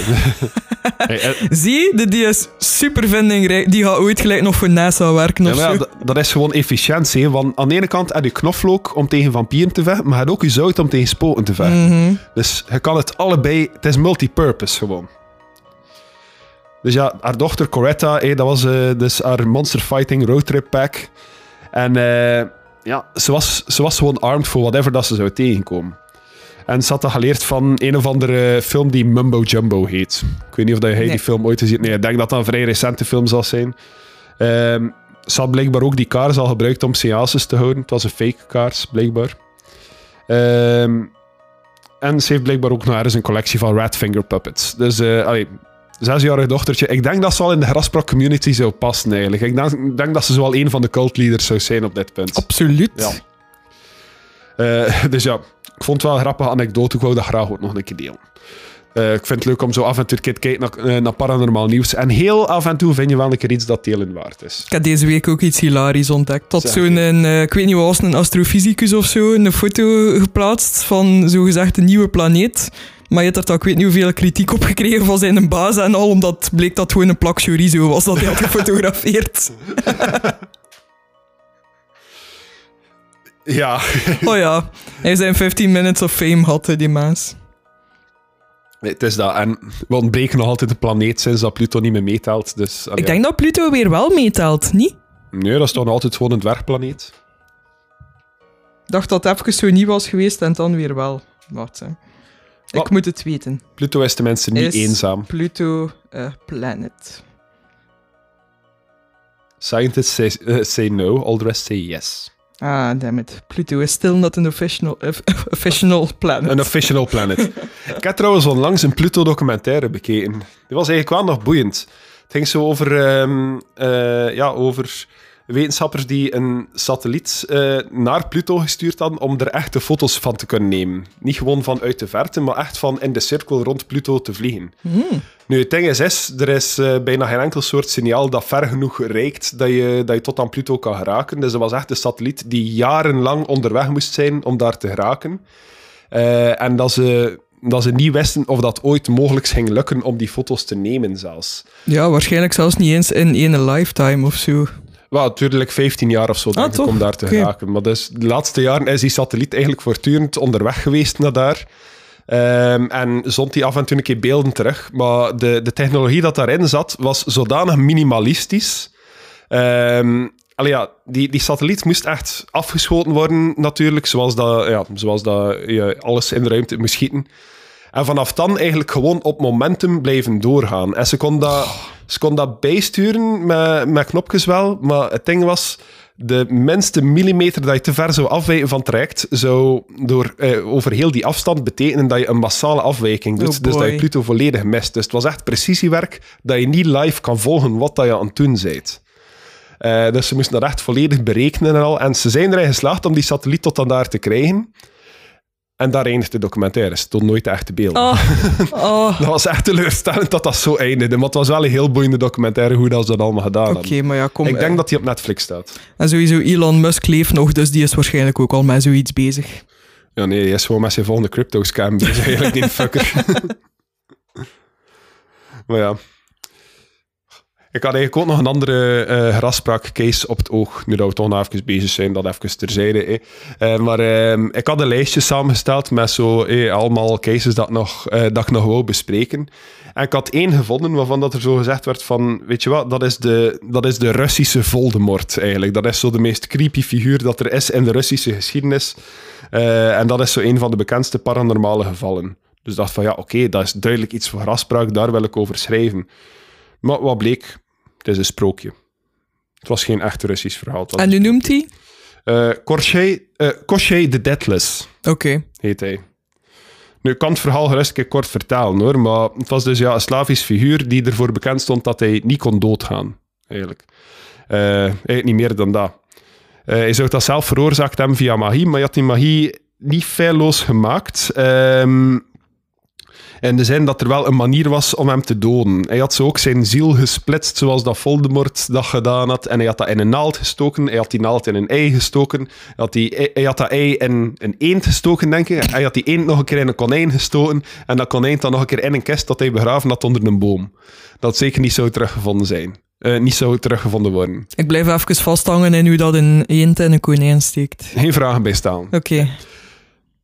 Hey, eh, <laughs> Zie, die, die is super vindingrijk. Die gaat ooit gelijk nog voor NASA werken ja, of maar ja, zo. dat, dat is gewoon efficiëntie. Want aan de ene kant heb je knoflook om tegen vampieren te vechten, maar je hebt ook je zout om tegen spoten te vechten. Mhm. Dus je kan het allebei... Het is multipurpose gewoon. Dus ja, haar dochter Coretta, hé, dat was eh, dus haar Monster Fighting Roadtrip Pack. En eh, ja, ze was, ze was gewoon armed voor whatever dat ze zou tegenkomen. En ze had dat geleerd van een of andere film die Mumbo Jumbo heet. Ik weet niet of jij Nee. die film ooit gezien. Nee, ik denk dat dat een vrij recente film zal zijn. Ehm, ze had blijkbaar ook die kaars al gebruikt om seances te houden. Het was een fake kaars, blijkbaar. Ehm, en ze heeft blijkbaar ook nog ergens een collectie van Ratfinger puppets. Dus, eh allee, zesjarig dochtertje. Ik denk dat ze al in de Graspak community zou passen, eigenlijk. Ik denk, dat ze wel een van de cultleaders zou zijn op dit punt. Absoluut. Ja. Eh, dus ja, ik vond het wel een grappige anekdote. Ik wou dat graag ook nog een keer delen. Eh, ik vind het leuk om zo af en toe te kijken naar, eh, naar paranormaal nieuws. En heel af en toe vind je wel een keer iets dat delen waard is. Ik heb deze week ook iets hilarisch ontdekt. Dat Zeg zo'n, eh, ik weet niet wat was, een astrofysicus of zo, een foto geplaatst van zogezegd een nieuwe planeet. Maar je hebt er toch, ik weet niet hoeveel kritiek op gekregen van zijn baas en al, omdat bleek dat gewoon een plak chorizo was dat hij had <laughs> gefotografeerd. Ja, Oh ja, hij zijn 15 minutes of fame had, die mens. het is dat. En we ontbreken nog altijd de planeet sinds dat Pluto niet meer meetelt. Dus, allee, Ik denk dat Pluto weer wel meetelt, niet? Nee, dat is toch nog altijd gewoon een dwergplaneet. Ik dacht dat het even zo niet was geweest en dan weer wel. Hè. Ik Wat? moet het weten. Pluto is tenminste niet Is eenzaam. Pluto a planet? Scientists say, eh, say no, all the rest say yes. Ah, damn it. Pluto is still not an official, <laughs> official planet. Een official planet. <laughs> Ik heb trouwens onlangs een Pluto-documentaire bekeken. Die was eigenlijk wel nog boeiend. Het ging zo over, ehm, eh, ja, over wetenschappers die een satelliet eh, naar Pluto gestuurd hadden om er echte foto's van te kunnen nemen. Niet gewoon van uit de verte, maar echt van in de cirkel rond Pluto te vliegen. Hmm. Nu, het ding is, is er is eh, bijna geen enkel soort signaal dat ver genoeg reikt dat je, dat je tot aan Pluto kan geraken. Dus er was echt een satelliet die jarenlang onderweg moest zijn om daar te geraken. Eh, en dat ze, dat ze niet wisten of dat ooit mogelijk ging lukken om die foto's te nemen zelfs. Ja, waarschijnlijk zelfs niet eens in één lifetime of zo. Wel, natuurlijk 15 jaar of zo denk ik, om daar te Oké. geraken. Maar dus de laatste jaren is die satelliet eigenlijk voortdurend onderweg geweest naar daar. Ehm, en zond hij af en toe een keer beelden terug. Maar de, de technologie dat daarin zat, was zodanig minimalistisch. Allee, ja, die, die satelliet moest echt afgeschoten worden, natuurlijk. Zoals dat, ja, zoals dat je alles in de ruimte moest schieten. En vanaf dan eigenlijk gewoon op momentum blijven doorgaan. En ze kon dat, ze kon dat bijsturen met, met knopjes wel. Maar het ding was, de minste millimeter dat je te ver zou afwijken van het traject, zou door, eh, over heel die afstand betekenen dat je een massale afwijking doet. Oh dus dat je. Pluto volledig mist. Dus het was echt precisiewerk dat je niet live kan volgen wat dat je aan het doen bent. Eh, dus ze moesten dat echt volledig berekenen en al. En ze zijn erin geslaagd om die satelliet tot aan daar te krijgen. En daar eindigt de documentaire. Ze toont nooit de echte beelden. Oh, <laughs> oh. Dat was echt teleurstellend dat dat zo eindigde. Maar het was wel een heel boeiende documentaire hoe dat ze dat allemaal gedaan Oké, hebben. maar ja, kom. Ik denk eh, dat die op Netflix staat. En sowieso Elon Musk leeft nog, dus die is waarschijnlijk ook al met zoiets bezig. Ja, nee, hij is gewoon met zijn volgende crypto-scam bezig. Eigenlijk die <laughs> fucker. <laughs> maar ja. Ik had eigenlijk ook nog een andere uh, grafspraak-case op het oog. Nu dat we toch nog even bezig zijn, dat even terzijde. Uh, maar uh, ik had een lijstje samengesteld met zo allemaal cases dat, nog, dat ik nog wou bespreken. En ik had één gevonden waarvan dat er zo gezegd werd van... Weet je wat, dat is de, dat is de Russische Voldemort eigenlijk. Dat is zo de meest creepy figuur dat er is in de Russische geschiedenis. en dat is zo een van de bekendste paranormale gevallen. Dus dacht van ja, oké, dat is duidelijk iets voor grafspraak, daar wil ik over schrijven. Maar wat bleek? Het is een sprookje. Het was geen echt Russisch verhaal. En nu noemt hij? Uh, Koshchei, uh, the Deathless. Oké. Heet hij. Nu, ik kan het verhaal gerust een kort vertalen hoor, maar het was dus ja, een Slavisch figuur die ervoor bekend stond dat hij niet kon doodgaan. Eigenlijk. Uh, eigenlijk niet meer dan dat. Uh, hij zou dat zelf veroorzaakt hebben via magie, maar hij had die magie niet feilloos gemaakt. Ehm, in de zin dat er wel een manier was om hem te doden. Hij had zo ook zijn ziel gesplitst, zoals dat Voldemort dat gedaan had. En hij had dat in een naald gestoken. Hij had die naald in een ei gestoken. Hij had, die, hij had dat ei in een eend gestoken, denk ik. Hij had die eend nog een keer in een konijn gestoken. En dat konijn dan nog een keer in een kist dat hij begraven had onder een boom. Dat zeker niet zou teruggevonden zijn. Uh, niet zou teruggevonden worden. Ik blijf even vasthangen in hoe dat een eend in een konijn steekt. Geen vragen bij staan. Oké.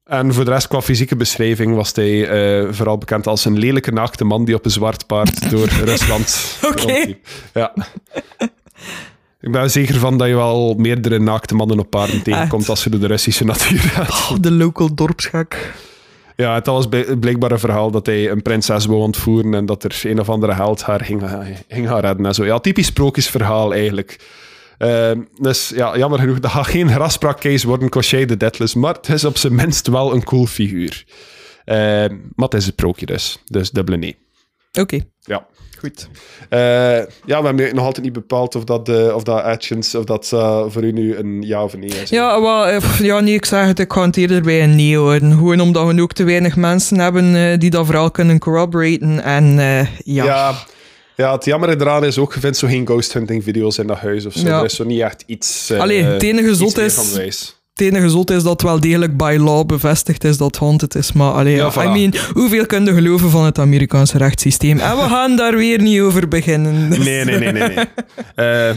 En voor de rest, qua fysieke beschrijving, was hij uh, vooral bekend als een lelijke naakte man die op een zwart paard door <laughs> Rusland Oké. Ja. Ik ben er zeker van dat je wel meerdere naakte mannen op paarden tegenkomt als je door de Russische natuur <laughs> gaat. Oh, de local dorpsgek. Ja, het was blijkbaar een verhaal dat hij een prinses wou ontvoeren en dat er een of andere held haar ging, ging gaan redden en zo. Ja, typisch sprookjesverhaal eigenlijk. Ehm, dus ja, jammer genoeg, dat gaat <laughs> geen graspraak-case worden, Cochet de Deathless, maar het is op zijn minst wel een cool figuur. Uh, maar het is een prookje dus, dus dubbele nee. Oké. Ja. Goed. Uh, ja, we hebben nog altijd niet bepaald of dat, uh, of dat actions, of dat uh, voor u nu een ja of een nee is. Ja, wel, ja, nee, ik zeg het, ik ga het eerder bij een nee houden. Gewoon omdat we ook te weinig mensen hebben die dat vooral kunnen corroboraten. En ja... ja ja, het jammer eraan is ook, je vindt zo geen ghost hunting video's in dat huis of zo. Ja. Er is zo niet echt iets. Uh, Allee, het enige zot is. Het enige zot is dat wel degelijk by law bevestigd is dat haunted is. Maar allee, ja, I mean, hoeveel kun je geloven van het Amerikaanse rechtssysteem? En we <laughs> gaan daar weer niet over beginnen. Dus. Nee, nee, nee, nee. nee. Uh, <laughs>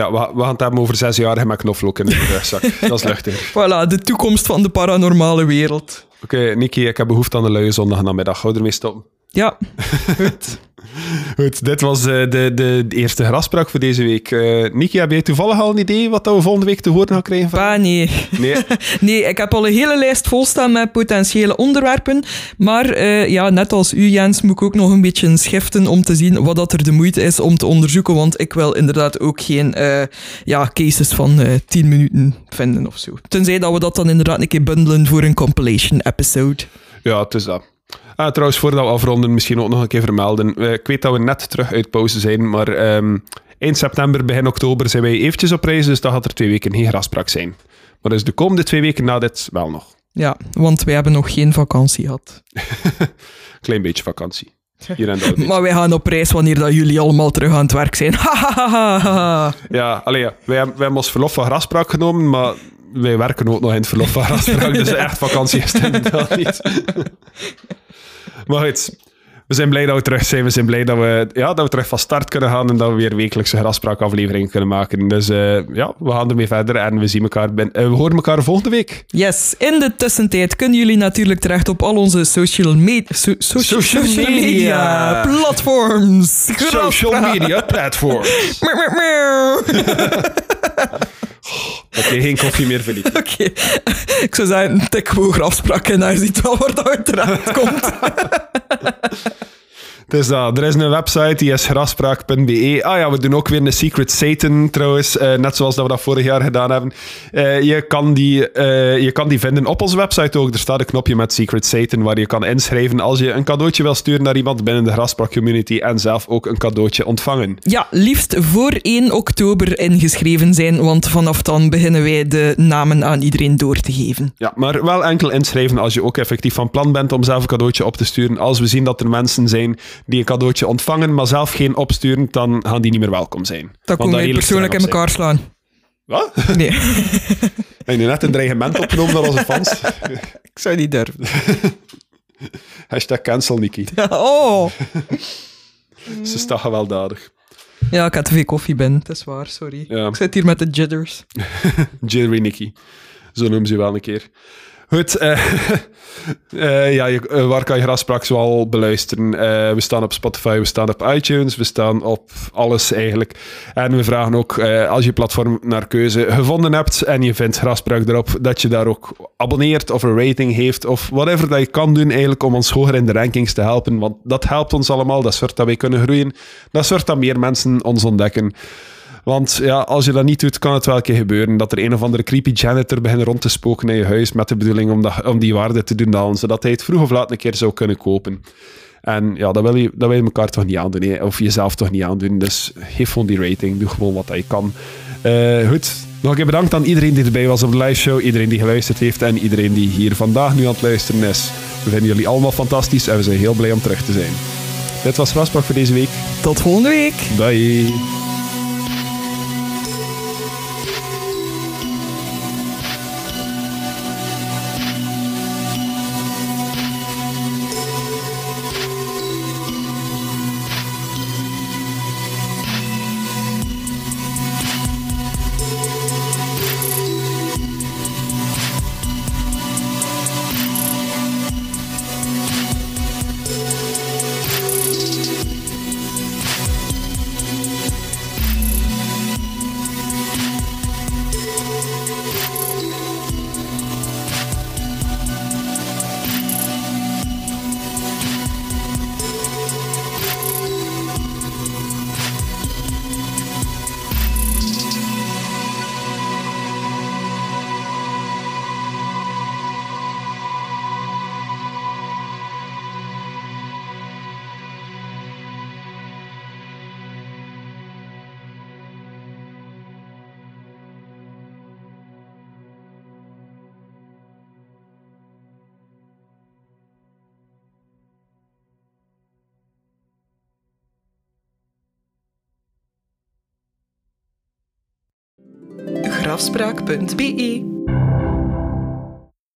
ja, we, we, gaan het hebben over zes jaar met knoflook in de rugzak. <laughs> dat is luchtig. Voilà, de toekomst van de paranormale wereld. Oké, okay, Niki, ik heb behoefte aan de luie zondag namiddag. Hou ermee stoppen. Ja, goed. <laughs> goed, dit was uh, de, de, de, eerste graspraak voor deze week. Uh, Niki, heb jij toevallig al een idee wat we volgende week te horen gaan krijgen? Van? Ah, nee. Nee. <laughs> nee, ik heb al een hele lijst volstaan met potentiële onderwerpen. Maar uh, ja, net als u, Jens, moet ik ook nog een beetje schiften om te zien wat dat er de moeite is om te onderzoeken. Want ik wil inderdaad ook geen ja, cases van 10 minuten vinden of zo. Tenzij dat we dat dan inderdaad een keer bundelen voor een compilation episode. Ja, het is dat. Ah, trouwens, voordat we afronden, misschien ook nog een keer vermelden. Eh, ik weet dat we net terug uit pauze zijn, maar um, eind september, begin oktober zijn wij eventjes op reis, dus dan gaat er twee weken geen graspraak zijn. Maar dus de komende twee weken na dit wel nog. Ja, want wij hebben nog geen vakantie gehad. <laughs> Klein beetje vakantie. Hier en <laughs> maar wij gaan op reis wanneer dat jullie allemaal terug aan het werk zijn. <laughs> ja, alleen ja. Wij, wij hebben ons verlof van graspraak genomen, maar wij werken ook nog in het verlof van graspraak, dus echt vakantie is het inderdaad niet. Maar goed, we zijn blij dat we terug zijn. We zijn blij dat we, ja, dat we terug van start kunnen gaan en dat we weer wekelijkse graspraakafleveringen kunnen maken. Dus uh, ja, we gaan ermee verder en we zien elkaar ben, uh, we horen elkaar volgende week. Yes, in de tussentijd kunnen jullie natuurlijk terecht op al onze social, me so social, social, media, media platforms. Social media platforms. <laughs> <laughs> Oké, geen koffie meer, Philippe. <laughs> Oké. Ik zou zeggen, tik hoger afspraken en hij ziet wel waar dat uiteraard komt. <laughs> Dus dat, er is een website, die is graspraak.be. Ah ja, we doen ook weer een Secret Satan trouwens, uh, net zoals dat we dat vorig jaar gedaan hebben. Uh, je, kan die, uh, je kan die vinden op onze website ook. Er staat een knopje met Secret Satan waar je kan inschrijven als je een cadeautje wil sturen naar iemand binnen de Graspraak community en zelf ook een cadeautje ontvangen. Ja, liefst voor 1 oktober ingeschreven zijn, want vanaf dan beginnen wij de namen aan iedereen door te geven. Ja, maar wel enkel inschrijven als je ook effectief van plan bent om zelf een cadeautje op te sturen. Als we zien dat er mensen zijn die een cadeautje ontvangen, maar zelf geen opsturen, dan gaan die niet meer welkom zijn. Dat komen wij persoonlijk in elkaar slaan. Wat? Nee. <laughs> <laughs> Heb je net een dreigement opgenomen naar onze fans? <laughs> Ik zou niet durven. Hashtag cancel, Nikki. Oh! Ze staat gewelddadig. Ja, ik had te veel koffie binnen, het is waar, sorry. Ja. Ik zit hier met de jitters. Jerry Nicky. Zo noemen ze wel een keer. Goed, eh, <laughs> eh, ja, je- eh, waar kan je Graspraak zoal beluisteren? Eh, we staan op Spotify, we staan op iTunes, we staan op alles eigenlijk. En we vragen ook, als je platform naar keuze gevonden hebt en je vindt Graspraak erop, dat je daar ook abonneert of een rating heeft of whatever dat je kan doen eigenlijk om ons hoger in de rankings te helpen. Want dat helpt ons allemaal, dat zorgt dat wij kunnen groeien. Dat zorgt dat meer mensen ons ontdekken. Want ja, als je dat niet doet, kan het wel een keer gebeuren dat er een of andere creepy janitor begint rond te spoken in je huis met de bedoeling om, dat, om die waarde te doen dalen, zodat hij het vroeg of laat een keer zou kunnen kopen. En ja, dat wil je, dat wil je elkaar toch niet aandoen, hè? of jezelf toch niet aandoen. Dus geef gewoon die rating, doe gewoon wat je kan. Eh, goed, nog een keer bedankt aan iedereen die erbij was op de live show, iedereen die geluisterd heeft en iedereen die hier vandaag nu aan het luisteren is. We vinden jullie allemaal fantastisch en we zijn heel blij om terug te zijn. Dit was Graspak voor deze week. Tot volgende week. Bye. Grafspraak.be